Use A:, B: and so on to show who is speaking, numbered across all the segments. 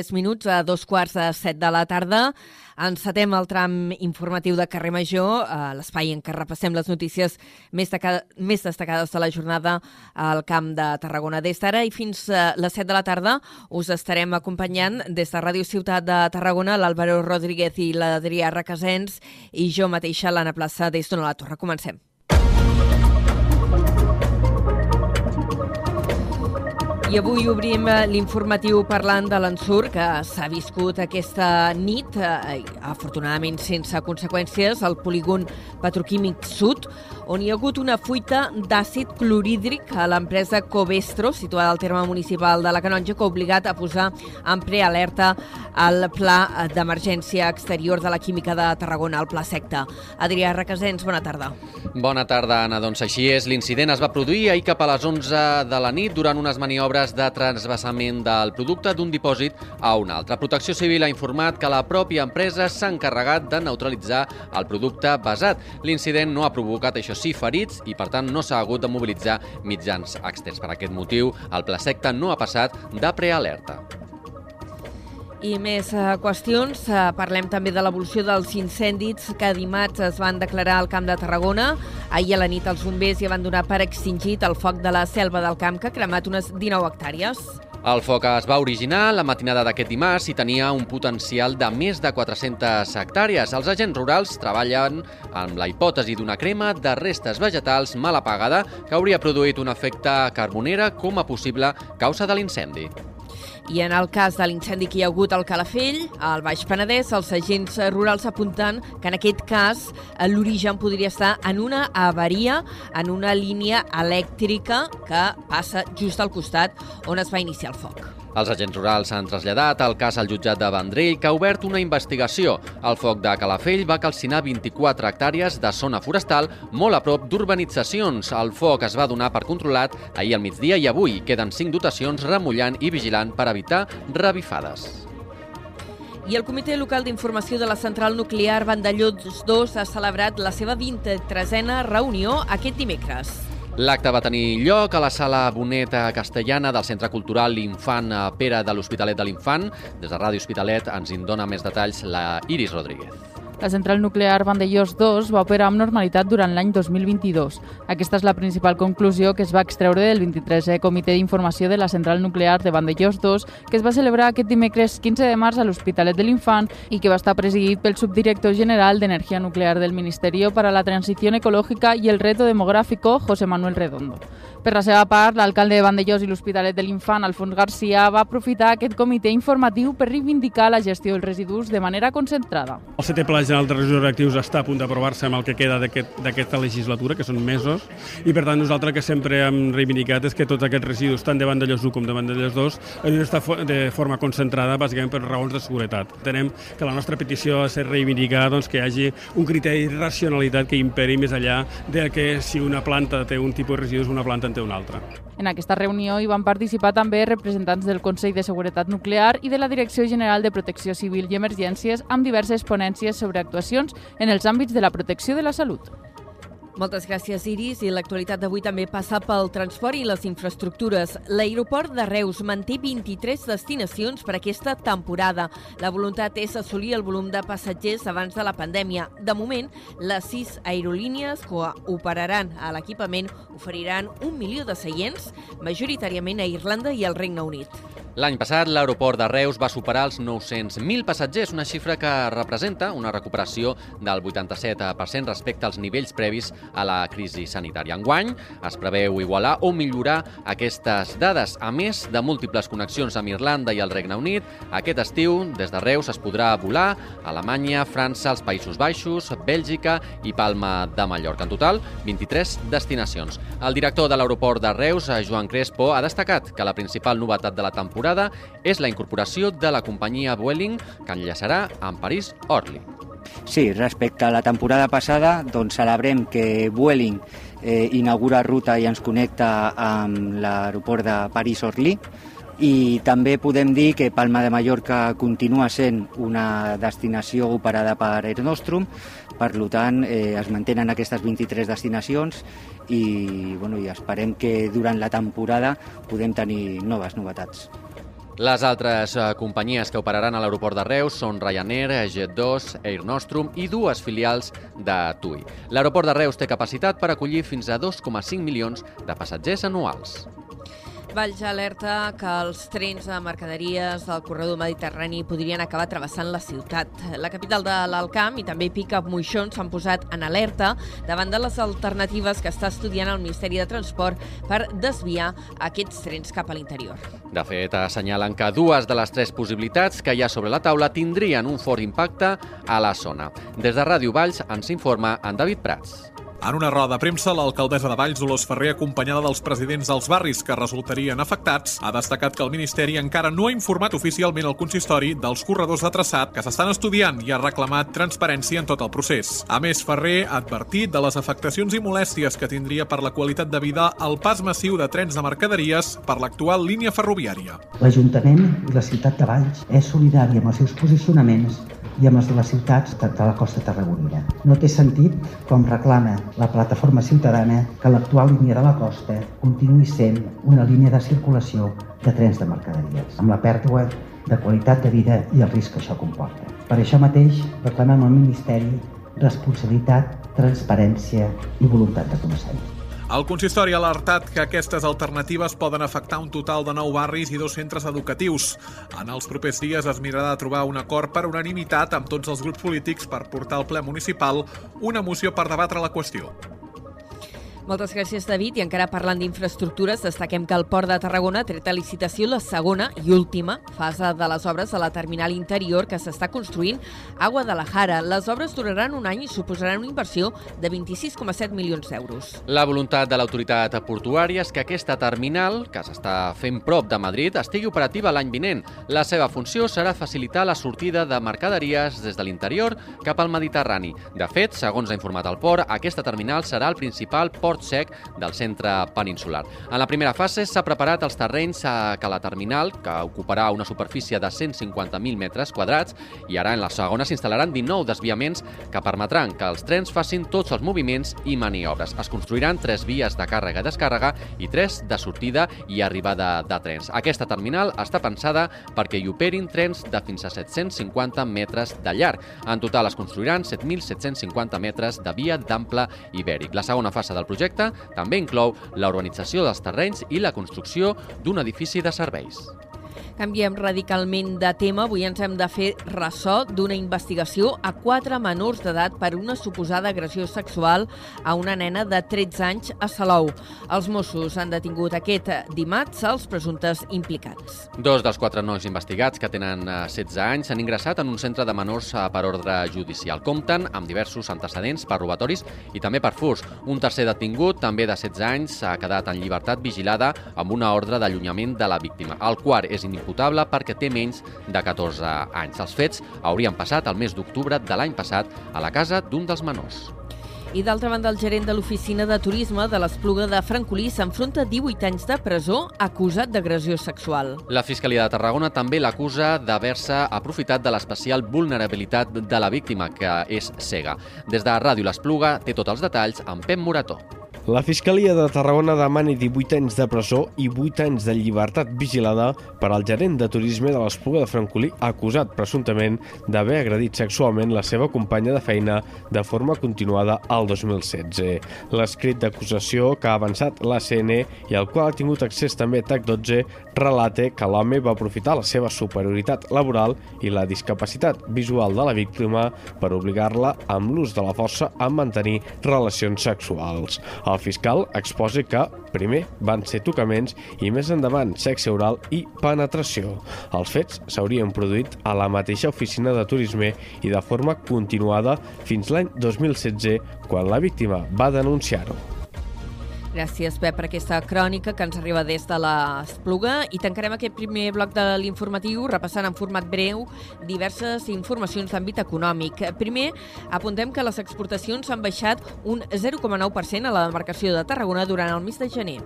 A: 3 minuts a dos quarts de set de la tarda. Encetem el tram informatiu de Carrer Major, eh, l'espai en què repassem les notícies més, més destacades de la jornada al Camp de Tarragona. Des d'ara i fins a les 7 de la tarda us estarem acompanyant des de Ràdio Ciutat de Tarragona l'Àlvaro Rodríguez i l'Adrià Requesens i jo mateixa, l'Anna Plaça, des d'Ona la Torre. Comencem. I avui obrim eh, l'informatiu parlant de l'ensur que s'ha viscut aquesta nit, eh, afortunadament sense conseqüències, al polígon petroquímic sud, on hi ha hagut una fuita d'àcid clorhídric a l'empresa Covestro, situada al terme municipal de la Canonja, que ha obligat a posar en prealerta el pla d'emergència exterior de la química de Tarragona, el pla secta. Adrià Requesens, bona tarda.
B: Bona tarda, Anna. Doncs així és. L'incident es va produir ahir cap a les 11 de la nit durant unes maniobres obres de transvasament del producte d'un dipòsit a un altre. Protecció Civil ha informat que la pròpia empresa s'ha encarregat de neutralitzar el producte basat. L'incident no ha provocat, això sí, ferits i, per tant, no s'ha hagut de mobilitzar mitjans externs. Per aquest motiu, el pla secta no ha passat de prealerta.
A: I més uh, qüestions. Uh, parlem també de l'evolució dels incendis que dimarts es van declarar al Camp de Tarragona. Ahir a la nit els bombers hi van donar per extingit el foc de la selva del camp que ha cremat unes 19 hectàrees.
B: El foc es va originar la matinada d'aquest dimarts i tenia un potencial de més de 400 hectàrees. Els agents rurals treballen amb la hipòtesi d'una crema de restes vegetals mal apagada que hauria produït un efecte carbonera com a possible causa de l'incendi.
A: I en el cas de l'incendi que hi ha hagut al Calafell, al Baix Penedès, els agents rurals apunten que en aquest cas l'origen podria estar en una avaria en una línia elèctrica que passa just al costat on es va iniciar el foc.
B: Els agents rurals han traslladat el cas al jutjat de Vendrell, que ha obert una investigació. El foc de Calafell va calcinar 24 hectàrees de zona forestal molt a prop d'urbanitzacions. El foc es va donar per controlat ahir al migdia i avui queden 5 dotacions remullant i vigilant per evitar revifades.
A: I el Comitè Local d'Informació de la Central Nuclear Vandellós 2 ha celebrat la seva 23a reunió aquest dimecres.
B: L'acte va tenir lloc a la sala Boneta Castellana del Centre Cultural Infant Pere de l'Hospitalet de l'Infant. Des de Ràdio Hospitalet ens en dona més detalls la Iris Rodríguez.
C: La central nuclear Vandellós 2 va operar amb normalitat durant l'any 2022. Aquesta és la principal conclusió que es va extreure del 23è Comitè d'Informació de la central nuclear de Vandellós 2, que es va celebrar aquest dimecres 15 de març a l'Hospitalet de l'Infant i que va estar presidit pel subdirector general d'Energia Nuclear del Ministerio para la Transición Ecológica i el Reto Demográfico, José Manuel Redondo. Per la seva part, l'alcalde de Vandellós i l'Hospitalet de l'Infant, Alfons Garcia, va aprofitar aquest comitè informatiu per reivindicar la gestió dels residus de manera concentrada.
D: El setè pla general de residus reactius està a punt d'aprovar-se amb el que queda d'aquesta legislatura, que són mesos, i per tant nosaltres que sempre hem reivindicat és que tots aquests residus, tant de Vandellós 1 com de Vandellós 2, han d'estar de forma concentrada, bàsicament per raons de seguretat. Tenem que la nostra petició ha ser reivindicar doncs, que hi hagi un criteri de racionalitat que imperi més enllà de que si una planta té un tipus de residus, una planta en té un altre.
C: En aquesta reunió hi van participar també representants del Consell de Seguretat Nuclear i de la Direcció General de Protecció Civil i Emergències amb diverses ponències sobre actuacions en els àmbits de la protecció de la salut.
A: Moltes gràcies, Iris. I l'actualitat d'avui també passa pel transport i les infraestructures. L'aeroport de Reus manté 23 destinacions per aquesta temporada. La voluntat és assolir el volum de passatgers abans de la pandèmia. De moment, les sis aerolínies que operaran a l'equipament oferiran un milió de seients, majoritàriament a Irlanda i al Regne Unit.
B: L'any passat, l'aeroport de Reus va superar els 900.000 passatgers, una xifra que representa una recuperació del 87% respecte als nivells previs a la crisi sanitària. Enguany es preveu igualar o millorar aquestes dades. A més de múltiples connexions amb Irlanda i el Regne Unit, aquest estiu, des de Reus, es podrà volar a Alemanya, França, els Països Baixos, Bèlgica i Palma de Mallorca. En total, 23 destinacions. El director de l'aeroport de Reus, Joan Crespo, ha destacat que la principal novetat de la temporada temporada és la incorporació de la companyia Vueling que enllaçarà amb París-Orly.
E: Sí, respecte a la temporada passada, doncs celebrem que Vueling eh, inaugura ruta i ens connecta amb l'aeroport de París-Orly i també podem dir que Palma de Mallorca continua sent una destinació operada per Air Nostrum, per tant eh, es mantenen aquestes 23 destinacions i, bueno, i esperem que durant la temporada podem tenir noves novetats.
B: Les altres eh, companyies que operaran a l'aeroport de Reus són Ryanair, Jet2, Air Nostrum i dues filials de TUI. L'aeroport de Reus té capacitat per acollir fins a 2,5 milions de passatgers anuals.
A: Valls alerta que els trens de mercaderies del corredor mediterrani podrien acabar travessant la ciutat. La capital de l'Alcamp i també Pica Moixons s'han posat en alerta davant de les alternatives que està estudiant el Ministeri de Transport per desviar aquests trens cap a l'interior.
B: De fet, assenyalen que dues de les tres possibilitats que hi ha sobre la taula tindrien un fort impacte a la zona. Des de Ràdio Valls ens informa en David Prats.
F: En una roda de premsa, l'alcaldessa de Valls, Dolors Ferrer, acompanyada dels presidents dels barris que resultarien afectats, ha destacat que el Ministeri encara no ha informat oficialment el consistori dels corredors de traçat que s'estan estudiant i ha reclamat transparència en tot el procés. A més, Ferrer ha advertit de les afectacions i molèsties que tindria per la qualitat de vida el pas massiu de trens de mercaderies per l'actual línia ferroviària.
G: L'Ajuntament i la ciutat de Valls és solidària amb els seus posicionaments i amb els de les ciutats de, de la costa tarragonina. No té sentit, com reclama la plataforma ciutadana, que l'actual línia de la costa continuï sent una línia de circulació de trens de mercaderies, amb la pèrdua de qualitat de vida i el risc que això comporta. Per això mateix reclamem al Ministeri responsabilitat, transparència i voluntat de consens.
F: El consistori ha alertat que aquestes alternatives poden afectar un total de 9 barris i dos centres educatius. En els propers dies es mirarà de trobar un acord per unanimitat amb tots els grups polítics per portar al ple municipal una moció per debatre la qüestió.
A: Moltes gràcies, David. I encara parlant d'infraestructures, destaquem que el Port de Tarragona ha tret a licitació la segona i última fase de les obres de la terminal interior que s'està construint a Guadalajara. Les obres duraran un any i suposaran una inversió de 26,7 milions d'euros.
B: La voluntat de l'autoritat portuària és que aquesta terminal, que s'està fent prop de Madrid, estigui operativa l'any vinent. La seva funció serà facilitar la sortida de mercaderies des de l'interior cap al Mediterrani. De fet, segons ha informat el port, aquesta terminal serà el principal port port sec del centre peninsular. En la primera fase s'ha preparat els terrenys que la terminal, que ocuparà una superfície de 150.000 metres quadrats, i ara en la segona s'instal·laran 19 desviaments que permetran que els trens facin tots els moviments i maniobres. Es construiran tres vies de càrrega i descàrrega i tres de sortida i arribada de trens. Aquesta terminal està pensada perquè hi operin trens de fins a 750 metres de llarg. En total es construiran 7.750 metres de via d'ample ibèric. La segona fase del projecte projecte també inclou la urbanització dels terrenys i la construcció d'un edifici de serveis.
A: Canviem radicalment de tema. Avui ens hem de fer ressò d'una investigació a quatre menors d'edat per una suposada agressió sexual a una nena de 13 anys a Salou. Els Mossos han detingut aquest dimarts els presumptes implicats.
B: Dos dels quatre nois investigats, que tenen 16 eh, anys, s'han ingressat en un centre de menors eh, per ordre judicial. Compten amb diversos antecedents per robatoris i també per furs. Un tercer detingut, també de 16 anys, ha quedat en llibertat vigilada amb una ordre d'allunyament de la víctima. El quart és inimputable imputable perquè té menys de 14 anys. Els fets haurien passat el mes d'octubre de l'any passat a la casa d'un dels menors.
A: I d'altra banda, el gerent de l'Oficina de Turisme de l'Espluga de Francolí s'enfronta 18 anys de presó acusat d'agressió sexual.
B: La Fiscalia de Tarragona també l'acusa d'haver-se aprofitat de l'especial vulnerabilitat de la víctima, que és cega. Des de Ràdio l'Espluga té tots els detalls amb Pep Morató.
H: La Fiscalia de Tarragona demana 18 anys de presó i 8 anys de llibertat vigilada per al gerent de turisme de l'Espluga de Francolí acusat presumptament d'haver agredit sexualment la seva companya de feina de forma continuada al 2016. L'escrit d'acusació que ha avançat l'ACN i al qual ha tingut accés també TAC12 relata que l'home va aprofitar la seva superioritat laboral i la discapacitat visual de la víctima per obligar-la amb l'ús de la força a mantenir relacions sexuals. El fiscal exposa que, primer, van ser tocaments i més endavant sexe oral i penetració. Els fets s'haurien produït a la mateixa oficina de turisme i de forma continuada fins l'any 2016, quan la víctima va denunciar-ho.
A: Gràcies, Pep, per aquesta crònica que ens arriba des de l'Espluga. I tancarem aquest primer bloc de l'informatiu repassant en format breu diverses informacions d'àmbit econòmic. Primer, apuntem que les exportacions han baixat un 0,9% a la demarcació de Tarragona durant el mes de gener.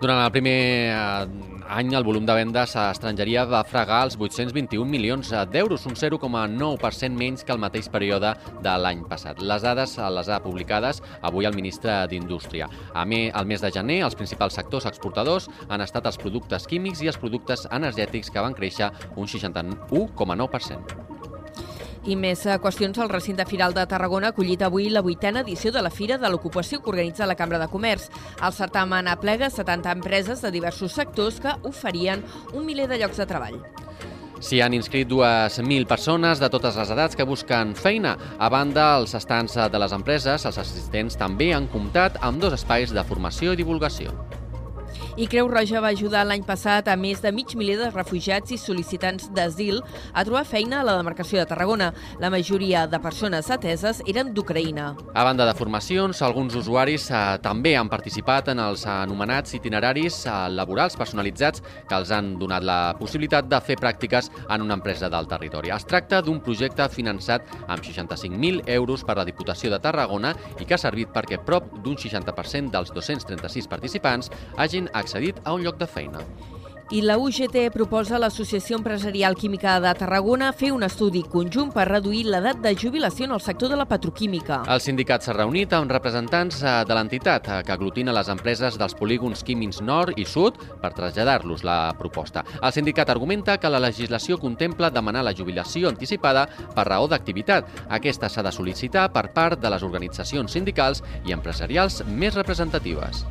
B: Durant el primer eh, any, el volum de vendes a estrangeria va fregar els 821 milions d'euros, un 0,9% menys que el mateix període de l'any passat. Les dades les ha publicades avui el ministre d'Indústria. A més, al mes de gener, els principals sectors exportadors han estat els productes químics i els productes energètics, que van créixer un 61,9%.
A: I més eh, qüestions, el recinte firal de Tarragona ha acollit avui la vuitena edició de la Fira de l'Ocupació que organitza la Cambra de Comerç. El certamen aplega 70 empreses de diversos sectors que oferien un miler de llocs de treball.
B: S'hi han inscrit 2.000 persones de totes les edats que busquen feina. A banda, els estants de les empreses, els assistents també han comptat amb dos espais de formació i divulgació.
A: I Creu Roja va ajudar l'any passat a més de mig miler de refugiats i sol·licitants d'asil a trobar feina a la demarcació de Tarragona. La majoria de persones ateses eren d'Ucraïna.
B: A banda de formacions, alguns usuaris eh, també han participat en els anomenats itineraris eh, laborals personalitzats que els han donat la possibilitat de fer pràctiques en una empresa del territori. Es tracta d'un projecte finançat amb 65.000 euros per la Diputació de Tarragona i que ha servit perquè prop d'un 60% dels 236 participants hagin accedit a un lloc de feina.
A: I la UGT proposa a l'Associació Empresarial Química de Tarragona fer un estudi conjunt per reduir l'edat de jubilació en el sector de la petroquímica.
B: El sindicat s'ha reunit amb representants eh, de l'entitat eh, que aglutina les empreses dels polígons químics nord i sud per traslladar-los la proposta. El sindicat argumenta que la legislació contempla demanar la jubilació anticipada per raó d'activitat. Aquesta s'ha de sol·licitar per part de les organitzacions sindicals i empresarials més representatives.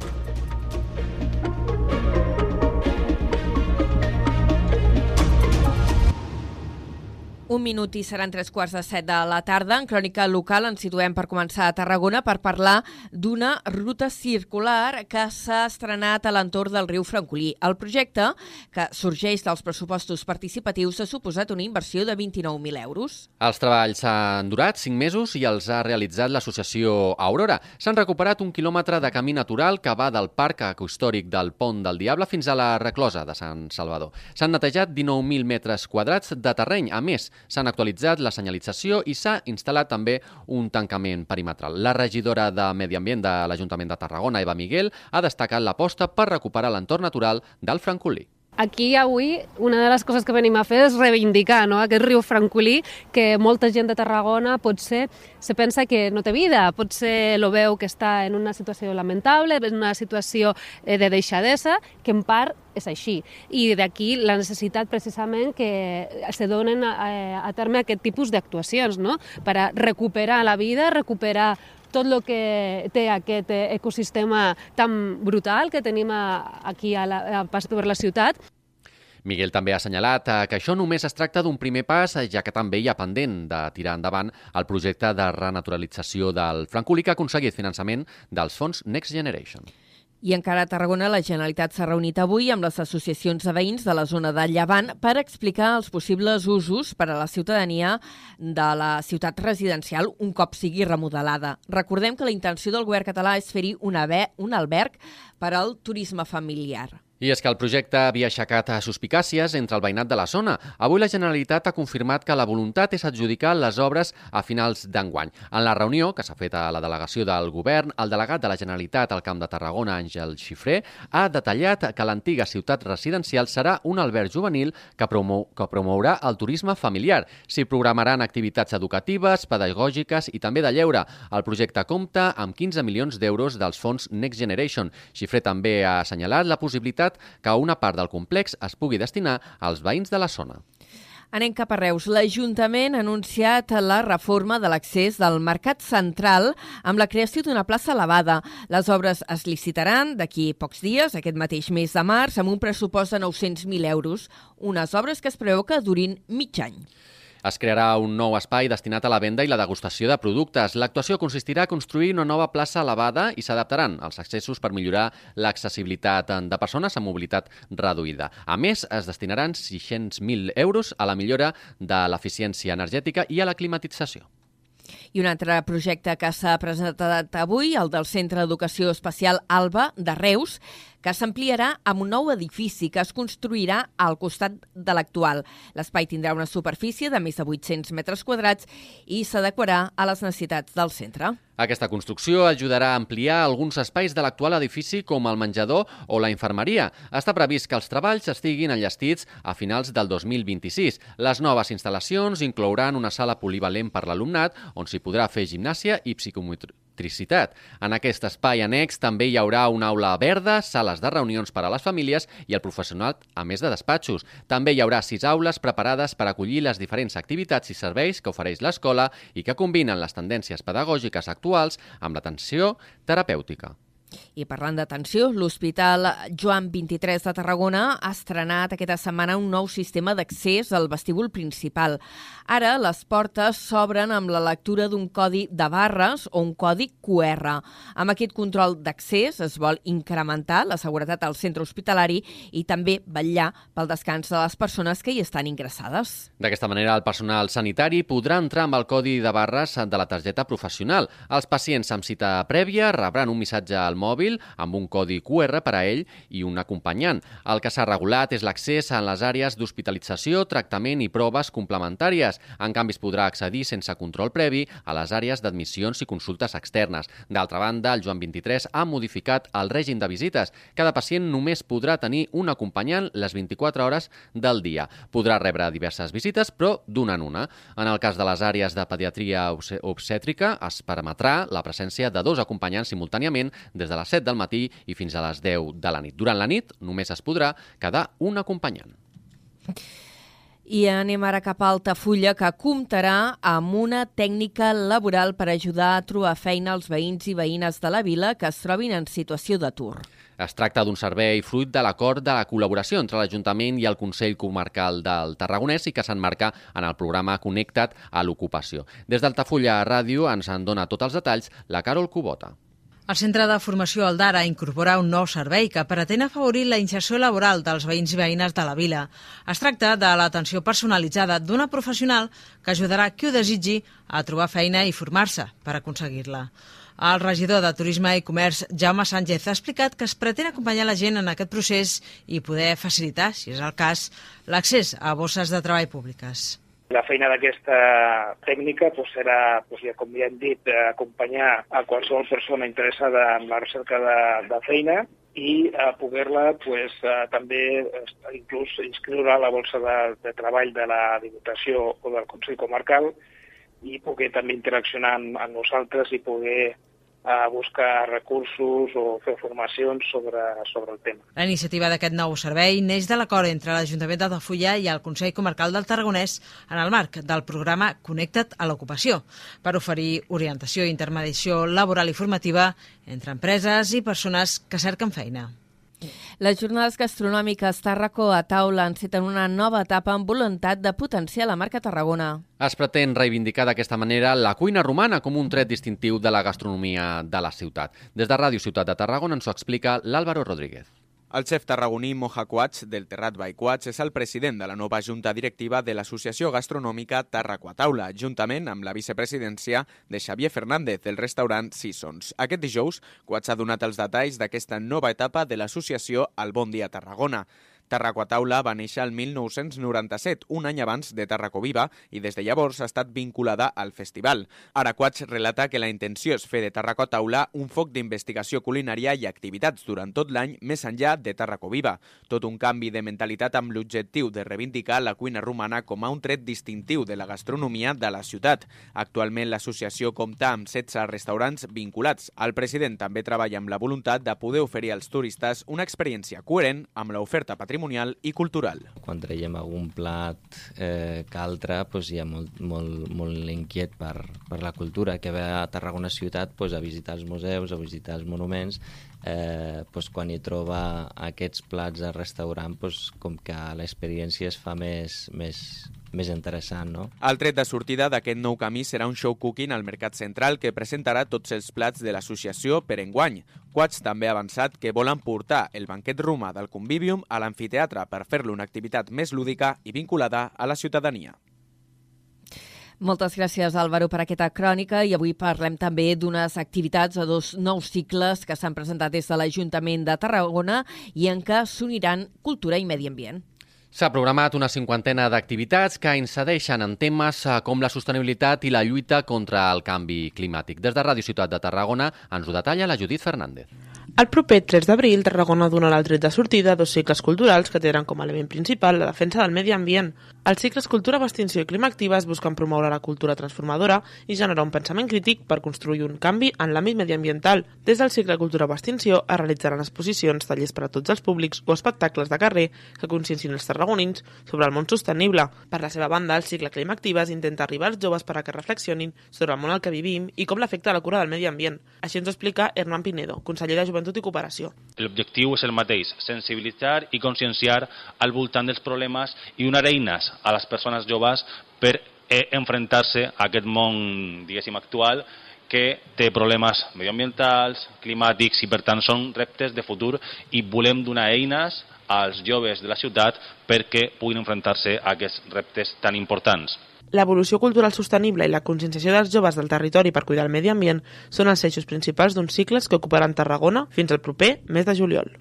A: Un minut i seran tres quarts de set de la tarda. En crònica local ens situem per començar a Tarragona per parlar d'una ruta circular que s'ha estrenat a l'entorn del riu Francolí. El projecte, que sorgeix dels pressupostos participatius, ha suposat una inversió de 29.000 euros.
B: Els treballs han durat cinc mesos i els ha realitzat l'associació Aurora. S'han recuperat un quilòmetre de camí natural que va del parc ecostòric del Pont del Diable fins a la reclosa de Sant Salvador. S'han netejat 19.000 metres quadrats de terreny. A més, s'han actualitzat la senyalització i s'ha instal·lat també un tancament perimetral. La regidora de Medi Ambient de l'Ajuntament de Tarragona, Eva Miguel, ha destacat l'aposta per recuperar l'entorn natural del Francolí
I: aquí avui una de les coses que venim a fer és reivindicar no? aquest riu francolí que molta gent de Tarragona potser se pensa que no té vida, potser lo veu que està en una situació lamentable, en una situació eh, de deixadesa, que en part és així. I d'aquí la necessitat precisament que se donen a, a terme aquest tipus d'actuacions, no? per a recuperar la vida, recuperar tot el que té aquest ecosistema tan brutal que tenim aquí a la, a pas per la ciutat.
B: Miguel també ha assenyalat eh, que això només es tracta d'un primer pas, eh, ja que també hi ha pendent de tirar endavant el projecte de renaturalització del Francolí que ha aconseguit finançament dels fons Next Generation.
A: I encara a Tarragona, la Generalitat s'ha reunit avui amb les associacions de veïns de la zona de Llevant per explicar els possibles usos per a la ciutadania de la ciutat residencial un cop sigui remodelada. Recordem que la intenció del govern català és fer-hi un, un alberg per al turisme familiar.
B: I és que el projecte havia aixecat a suspicàcies entre el veïnat de la zona. Avui la Generalitat ha confirmat que la voluntat és adjudicar les obres a finals d'enguany. En la reunió que s'ha fet a la delegació del govern, el delegat de la Generalitat al Camp de Tarragona, Àngel Xifré, ha detallat que l'antiga ciutat residencial serà un alberg juvenil que, promou, que promourà el turisme familiar. S'hi programaran activitats educatives, pedagògiques i també de lleure. El projecte compta amb 15 milions d'euros dels fons Next Generation. Xifré també ha assenyalat la possibilitat possibilitat que una part del complex es pugui destinar als veïns de la zona.
A: Anem cap a Reus. L'Ajuntament ha anunciat la reforma de l'accés del Mercat Central amb la creació d'una plaça elevada. Les obres es licitaran d'aquí pocs dies, aquest mateix mes de març, amb un pressupost de 900.000 euros. Unes obres que es preveu que durin mig any.
B: Es crearà un nou espai destinat a la venda i la degustació de productes. L'actuació consistirà a construir una nova plaça elevada i s'adaptaran els accessos per millorar l'accessibilitat de persones amb mobilitat reduïda. A més, es destinaran 600.000 euros a la millora de l'eficiència energètica i a la climatització.
A: I un altre projecte que s'ha presentat avui, el del Centre d'Educació Especial ALBA de Reus, que s'ampliarà amb un nou edifici que es construirà al costat de l'actual. L'espai tindrà una superfície de més de 800 metres quadrats i s'adequarà a les necessitats del centre.
B: Aquesta construcció ajudarà a ampliar alguns espais de l'actual edifici com el menjador o la infermeria. Està previst que els treballs estiguin enllestits a finals del 2026. Les noves instal·lacions inclouran una sala polivalent per l'alumnat on s'hi podrà fer gimnàsia i psicometria electricitat. En aquest espai annex també hi haurà una aula verda, sales de reunions per a les famílies i el professional, a més de despatxos. També hi haurà sis aules preparades per acollir les diferents activitats i serveis que ofereix l'escola i que combinen les tendències pedagògiques actuals amb l'atenció terapèutica.
A: I parlant d'atenció, l'Hospital Joan 23 de Tarragona ha estrenat aquesta setmana un nou sistema d'accés al vestíbul principal. Ara les portes s'obren amb la lectura d'un codi de barres o un codi QR. Amb aquest control d'accés es vol incrementar la seguretat al centre hospitalari i també vetllar pel descans de les persones que hi estan ingressades.
B: D'aquesta manera, el personal sanitari podrà entrar amb el codi de barres de la targeta professional. Els pacients amb cita prèvia rebran un missatge al mòbil amb un codi QR per a ell i un acompanyant. El que s'ha regulat és l'accés a les àrees d'hospitalització, tractament i proves complementàries. En canvi, es podrà accedir sense control previ a les àrees d'admissions i consultes externes. D'altra banda, el Joan 23 ha modificat el règim de visites. Cada pacient només podrà tenir un acompanyant les 24 hores del dia. Podrà rebre diverses visites, però d'una en una. En el cas de les àrees de pediatria obsètrica, es permetrà la presència de dos acompanyants simultàniament des de les 7 del matí i fins a les 10 de la nit. Durant la nit només es podrà quedar un acompanyant.
A: I anem ara cap a Altafulla, que comptarà amb una tècnica laboral per ajudar a trobar feina als veïns i veïnes de la vila que es trobin en situació d'atur.
B: Es tracta d'un servei fruit de l'acord de la col·laboració entre l'Ajuntament i el Consell Comarcal del Tarragonès i que s'enmarca en el programa Connecta't a l'ocupació. Des d'Altafulla Ràdio ens en dona tots els detalls la Carol Cubota.
J: El Centre de Formació Aldara incorpora un nou servei que pretén afavorir la inserció laboral dels veïns i veïnes de la vila. Es tracta de l'atenció personalitzada d'una professional que ajudarà qui ho desitgi a trobar feina i formar-se per aconseguir-la. El regidor de Turisme i Comerç, Jaume Sánchez, ha explicat que es pretén acompanyar la gent en aquest procés i poder facilitar, si és el cas, l'accés a bosses de treball públiques.
K: La feina d'aquesta tècnica doncs, serà, doncs, ja, com ja hem dit, acompanyar a qualsevol persona interessada en la recerca de, de feina i a poder-la pues, també inclús inscriure a la bolsa de, de treball de la Diputació o del Consell Comarcal i poder també interaccionar amb, amb nosaltres i poder a buscar recursos o fer formacions sobre, sobre el tema.
J: La iniciativa d'aquest nou servei neix de l'acord entre l'Ajuntament d'Altafulla i el Consell Comarcal del Tarragonès en el marc del programa Connecta't a l'ocupació per oferir orientació i intermediació laboral i formativa entre empreses i persones que cerquen feina.
A: Les jornades gastronòmiques Tàrraco a taula enceten una nova etapa amb voluntat de potenciar la marca Tarragona.
B: Es pretén reivindicar d'aquesta manera la cuina romana com un tret distintiu de la gastronomia de la ciutat. Des de Ràdio Ciutat de Tarragona ens ho explica l'Àlvaro Rodríguez.
L: El xef tarragoní Moja Quats, del Terrat by Quats, és el president de la nova junta directiva de l'Associació Gastronòmica Tarraquataula, juntament amb la vicepresidència de Xavier Fernández, del restaurant Seasons. Aquest dijous, Quats ha donat els detalls d'aquesta nova etapa de l'associació al Bon Dia Tarragona. Tarracoataula va néixer el 1997, un any abans de Tarracoviva, i des de llavors ha estat vinculada al festival. Araquats relata que la intenció és fer de Tarracoataula un foc d'investigació culinària i activitats durant tot l'any més enllà de Tarracoviva. Tot un canvi de mentalitat amb l'objectiu de reivindicar la cuina romana com a un tret distintiu de la gastronomia de la ciutat. Actualment l'associació compta amb 16 restaurants vinculats. El president també treballa amb la voluntat de poder oferir als turistes una experiència coherent amb l'oferta patrimonial patrimonial i cultural.
M: Quan traiem algun plat eh, que altre, doncs hi ha molt, molt, molt inquiet per, per la cultura, que ve a Tarragona ciutat doncs, a visitar els museus, a visitar els monuments, eh, doncs, quan hi troba aquests plats al restaurant, doncs, com que l'experiència es fa més, més, més interessant, no?
L: El tret de sortida d'aquest nou camí serà un show cooking al Mercat Central que presentarà tots els plats de l'associació per enguany. Quats també ha avançat que volen portar el banquet romà del Convivium a l'amfiteatre per fer-lo una activitat més lúdica i vinculada a la ciutadania.
A: Moltes gràcies, Álvaro, per aquesta crònica i avui parlem també d'unes activitats a dos nous cicles que s'han presentat des de l'Ajuntament de Tarragona i en què s'uniran cultura i medi ambient.
B: S'ha programat una cinquantena d'activitats que incideixen en temes eh, com la sostenibilitat i la lluita contra el canvi climàtic. Des de Ràdio Ciutat de Tarragona ens ho detalla la Judit Fernández.
N: El proper 3 d'abril, Tarragona donarà el tret de sortida a dos cicles culturals que tenen com a element principal la defensa del medi ambient. Els cicles Cultura, Extinció i Clima Actives busquen promoure la cultura transformadora i generar un pensament crític per construir un canvi en l'àmbit mediambiental. Des del cicle Cultura Extinció es realitzaran exposicions, tallers per a tots els públics o espectacles de carrer que consciencin els tarragonins sobre el món sostenible. Per la seva banda, el cicle Clima Actives intenta arribar als joves per a que reflexionin sobre el món al que vivim i com l'afecta la cura del medi ambient. Així ens ho explica Hernán Pinedo, conseller de Joventut i Cooperació.
O: L'objectiu és el mateix, sensibilitzar i conscienciar al voltant dels problemes i donar eines a les persones joves per eh, enfrontar-se a aquest món, diguéssim, actual que té problemes medioambientals, climàtics i per tant són reptes de futur i volem donar eines als joves de la ciutat perquè puguin enfrontar-se a aquests reptes tan importants.
N: L'evolució cultural sostenible i la conscienciació dels joves del territori per cuidar el medi ambient són els eixos principals d'uns cicles que ocuparan Tarragona fins al proper mes de juliol.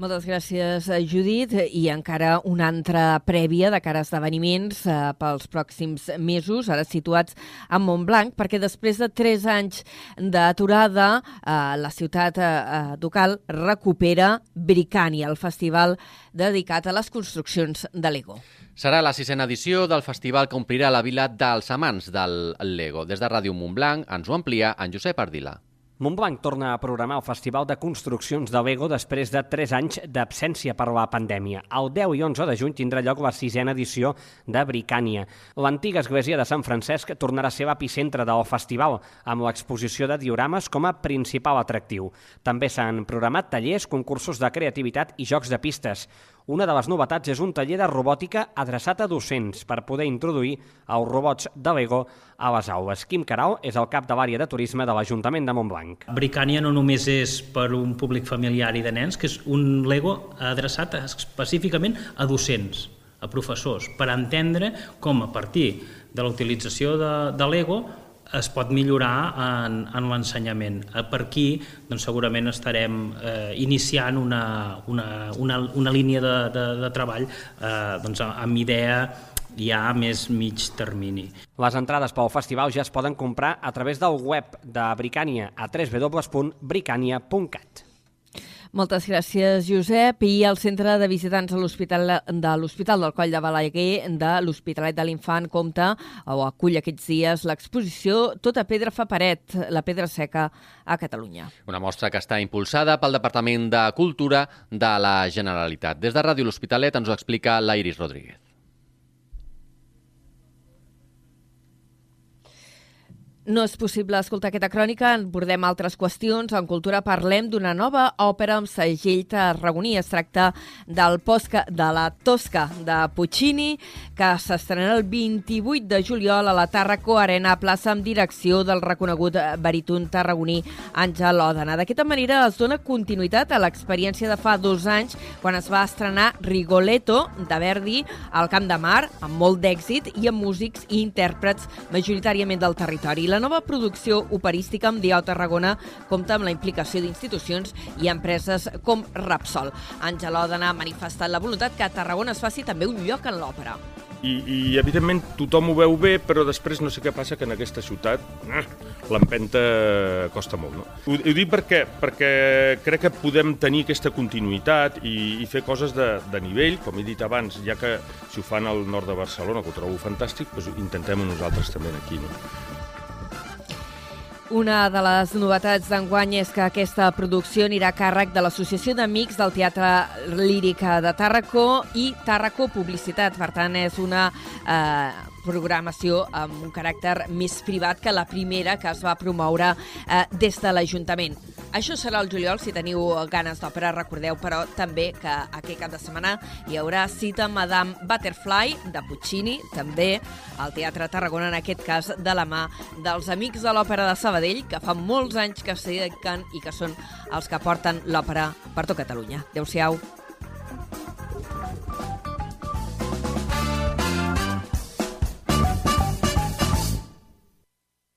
A: Moltes gràcies, eh, Judit. I encara una altra prèvia de cara a esdeveniments eh, pels pròxims mesos, ara situats a Montblanc, perquè després de tres anys d'aturada, eh, la ciutat eh, eh ducal recupera Bricània, el festival dedicat a les construccions de Lego.
B: Serà la sisena edició del festival que omplirà la vila dels amants del Lego. Des de Ràdio Montblanc ens ho amplia en Josep Ardila.
P: Montblanc torna a programar el Festival de Construccions de Lego després de 3 anys d'absència per la pandèmia. El 10 i 11 de juny tindrà lloc la sisena edició de Bricània. L'antiga església de Sant Francesc tornarà a ser l'epicentre del festival, amb l'exposició de diorames com a principal atractiu. També s'han programat tallers, concursos de creativitat i jocs de pistes. Una de les novetats és un taller de robòtica adreçat a docents per poder introduir els robots de Lego a les aules. Quim Caral és el cap de l'àrea de turisme de l'Ajuntament de Montblanc.
Q: Bricània no només és per un públic familiar i de nens, que és un Lego adreçat específicament a docents, a professors, per entendre com a partir de la utilització de, de Lego es pot millorar en, en l'ensenyament. Eh, per aquí doncs, segurament estarem eh, iniciant una, una, una, una línia de, de, de treball eh, doncs, amb idea ja a més mig termini.
P: Les entrades pel festival ja es poden comprar a través del web de Bricània a www.bricània.cat.
A: Moltes gràcies, Josep. I el Centre de Visitants de l'Hospital de l'Hospital del Coll de Balaguer de l'Hospitalet de l'Infant compta o acull aquests dies l'exposició Tota pedra fa paret, la pedra seca a Catalunya.
B: Una mostra que està impulsada pel Departament de Cultura de la Generalitat. Des de Ràdio L'Hospitalet ens ho explica l'Iris Rodríguez.
A: No és possible escoltar aquesta crònica, en bordem altres qüestions. En Cultura parlem d'una nova òpera amb segell tarragoní. Es tracta del Posca, de la Tosca de Puccini, que s'estrenarà el 28 de juliol a la Tàrraco Arena, plaça amb direcció del reconegut baríton tarragoní Àngel Òdena. D'aquesta manera es dona continuïtat a l'experiència de fa dos anys, quan es va estrenar Rigoletto, de Verdi, al Camp de Mar, amb molt d'èxit i amb músics i intèrprets majoritàriament del territori la nova producció operística amb Diau Tarragona compta amb la implicació d'institucions i empreses com Rapsol. Àngel Òdena ha manifestat la voluntat que a Tarragona es faci també un lloc en l'òpera.
R: I, i evidentment tothom ho veu bé, però després no sé què passa que en aquesta ciutat eh, l'empenta costa molt. No? Ho, ho dic perquè, perquè crec que podem tenir aquesta continuïtat i, i fer coses de, de nivell, com he dit abans, ja que si ho fan al nord de Barcelona, que ho trobo fantàstic, doncs intentem-ho nosaltres també aquí. No?
A: Una de les novetats d'enguany és que aquesta producció anirà a càrrec de l'Associació d'Amics del Teatre Líric de Tàrraco i Tàrraco Publicitat. Per tant, és una eh, programació amb un caràcter més privat que la primera que es va promoure eh, des de l'Ajuntament. Això serà el juliol, si teniu ganes d'òpera, recordeu, però també que aquest cap de setmana hi haurà cita Madame Butterfly, de Puccini, també al Teatre Tarragona, en aquest cas de la mà dels Amics de l'Òpera de Sabadell, que fa molts anys que s'hi dediquen i que són els que porten l'òpera per tot Catalunya. Adéu-siau.